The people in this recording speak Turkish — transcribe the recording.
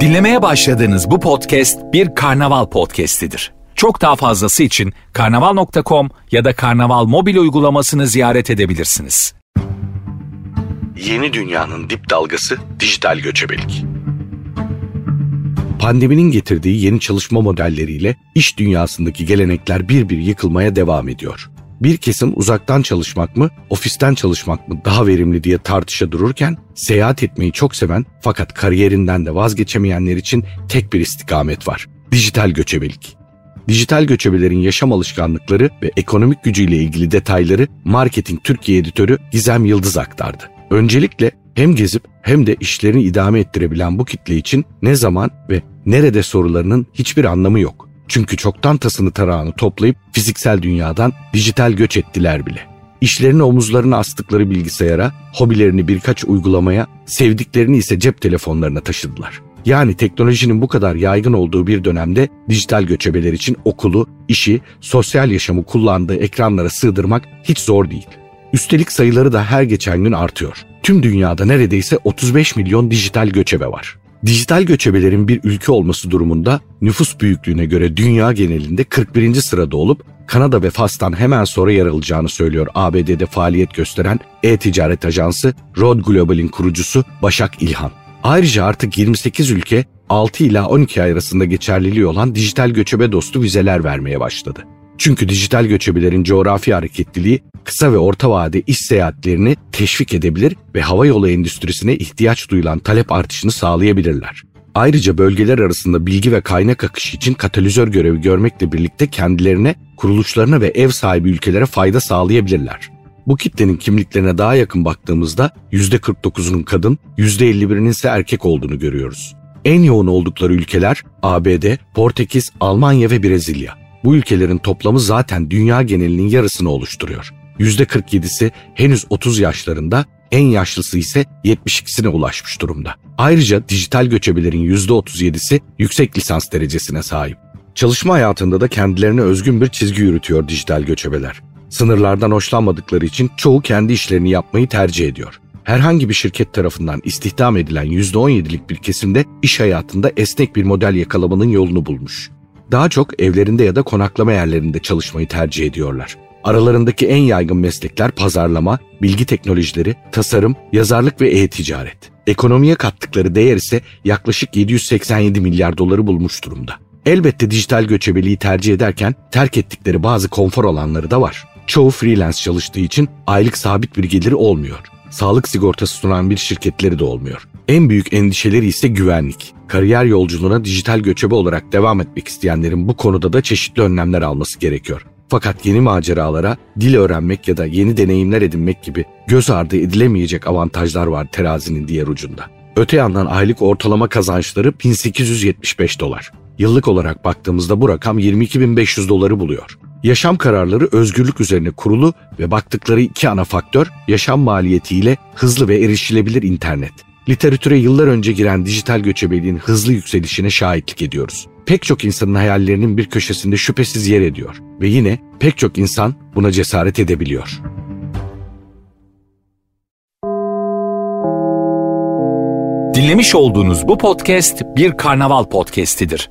Dinlemeye başladığınız bu podcast bir karnaval podcastidir. Çok daha fazlası için karnaval.com ya da karnaval mobil uygulamasını ziyaret edebilirsiniz. Yeni dünyanın dip dalgası dijital göçebelik. Pandeminin getirdiği yeni çalışma modelleriyle iş dünyasındaki gelenekler bir bir yıkılmaya devam ediyor. Bir kesim uzaktan çalışmak mı, ofisten çalışmak mı daha verimli diye tartışa dururken seyahat etmeyi çok seven fakat kariyerinden de vazgeçemeyenler için tek bir istikamet var. Dijital göçebelik. Dijital göçebelerin yaşam alışkanlıkları ve ekonomik gücüyle ilgili detayları Marketing Türkiye editörü Gizem Yıldız aktardı. Öncelikle hem gezip hem de işlerini idame ettirebilen bu kitle için ne zaman ve nerede sorularının hiçbir anlamı yok. Çünkü çoktan tasını tarağını toplayıp fiziksel dünyadan dijital göç ettiler bile. İşlerini omuzlarına astıkları bilgisayara, hobilerini birkaç uygulamaya, sevdiklerini ise cep telefonlarına taşıdılar. Yani teknolojinin bu kadar yaygın olduğu bir dönemde dijital göçebeler için okulu, işi, sosyal yaşamı kullandığı ekranlara sığdırmak hiç zor değil. Üstelik sayıları da her geçen gün artıyor. Tüm dünyada neredeyse 35 milyon dijital göçebe var. Dijital göçebelerin bir ülke olması durumunda nüfus büyüklüğüne göre dünya genelinde 41. sırada olup Kanada ve Fas'tan hemen sonra yer alacağını söylüyor ABD'de faaliyet gösteren e-ticaret ajansı Road Global'in kurucusu Başak İlhan. Ayrıca artık 28 ülke 6 ila 12 ay arasında geçerliliği olan dijital göçebe dostu vizeler vermeye başladı. Çünkü dijital göçebelerin coğrafi hareketliliği kısa ve orta vade iş seyahatlerini teşvik edebilir ve hava yolu endüstrisine ihtiyaç duyulan talep artışını sağlayabilirler. Ayrıca bölgeler arasında bilgi ve kaynak akışı için katalizör görevi görmekle birlikte kendilerine, kuruluşlarına ve ev sahibi ülkelere fayda sağlayabilirler. Bu kitlenin kimliklerine daha yakın baktığımızda %49'unun kadın, %51'inin ise erkek olduğunu görüyoruz. En yoğun oldukları ülkeler ABD, Portekiz, Almanya ve Brezilya. Bu ülkelerin toplamı zaten dünya genelinin yarısını oluşturuyor. %47'si henüz 30 yaşlarında, en yaşlısı ise 72'sine ulaşmış durumda. Ayrıca dijital göçebelerin %37'si yüksek lisans derecesine sahip. Çalışma hayatında da kendilerine özgün bir çizgi yürütüyor dijital göçebeler. Sınırlardan hoşlanmadıkları için çoğu kendi işlerini yapmayı tercih ediyor. Herhangi bir şirket tarafından istihdam edilen %17'lik bir kesimde iş hayatında esnek bir model yakalamanın yolunu bulmuş. Daha çok evlerinde ya da konaklama yerlerinde çalışmayı tercih ediyorlar. Aralarındaki en yaygın meslekler pazarlama, bilgi teknolojileri, tasarım, yazarlık ve e-ticaret. Ekonomiye kattıkları değer ise yaklaşık 787 milyar doları bulmuş durumda. Elbette dijital göçebeliği tercih ederken terk ettikleri bazı konfor alanları da var. Çoğu freelance çalıştığı için aylık sabit bir geliri olmuyor. Sağlık sigortası sunan bir şirketleri de olmuyor. En büyük endişeleri ise güvenlik. Kariyer yolculuğuna dijital göçebe olarak devam etmek isteyenlerin bu konuda da çeşitli önlemler alması gerekiyor. Fakat yeni maceralara, dil öğrenmek ya da yeni deneyimler edinmek gibi göz ardı edilemeyecek avantajlar var terazinin diğer ucunda. Öte yandan aylık ortalama kazançları 1875 dolar. Yıllık olarak baktığımızda bu rakam 22.500 doları buluyor. Yaşam kararları özgürlük üzerine kurulu ve baktıkları iki ana faktör yaşam maliyetiyle hızlı ve erişilebilir internet. Literatüre yıllar önce giren dijital göçebeliğin hızlı yükselişine şahitlik ediyoruz. Pek çok insanın hayallerinin bir köşesinde şüphesiz yer ediyor ve yine pek çok insan buna cesaret edebiliyor. Dinlemiş olduğunuz bu podcast bir karnaval podcastidir.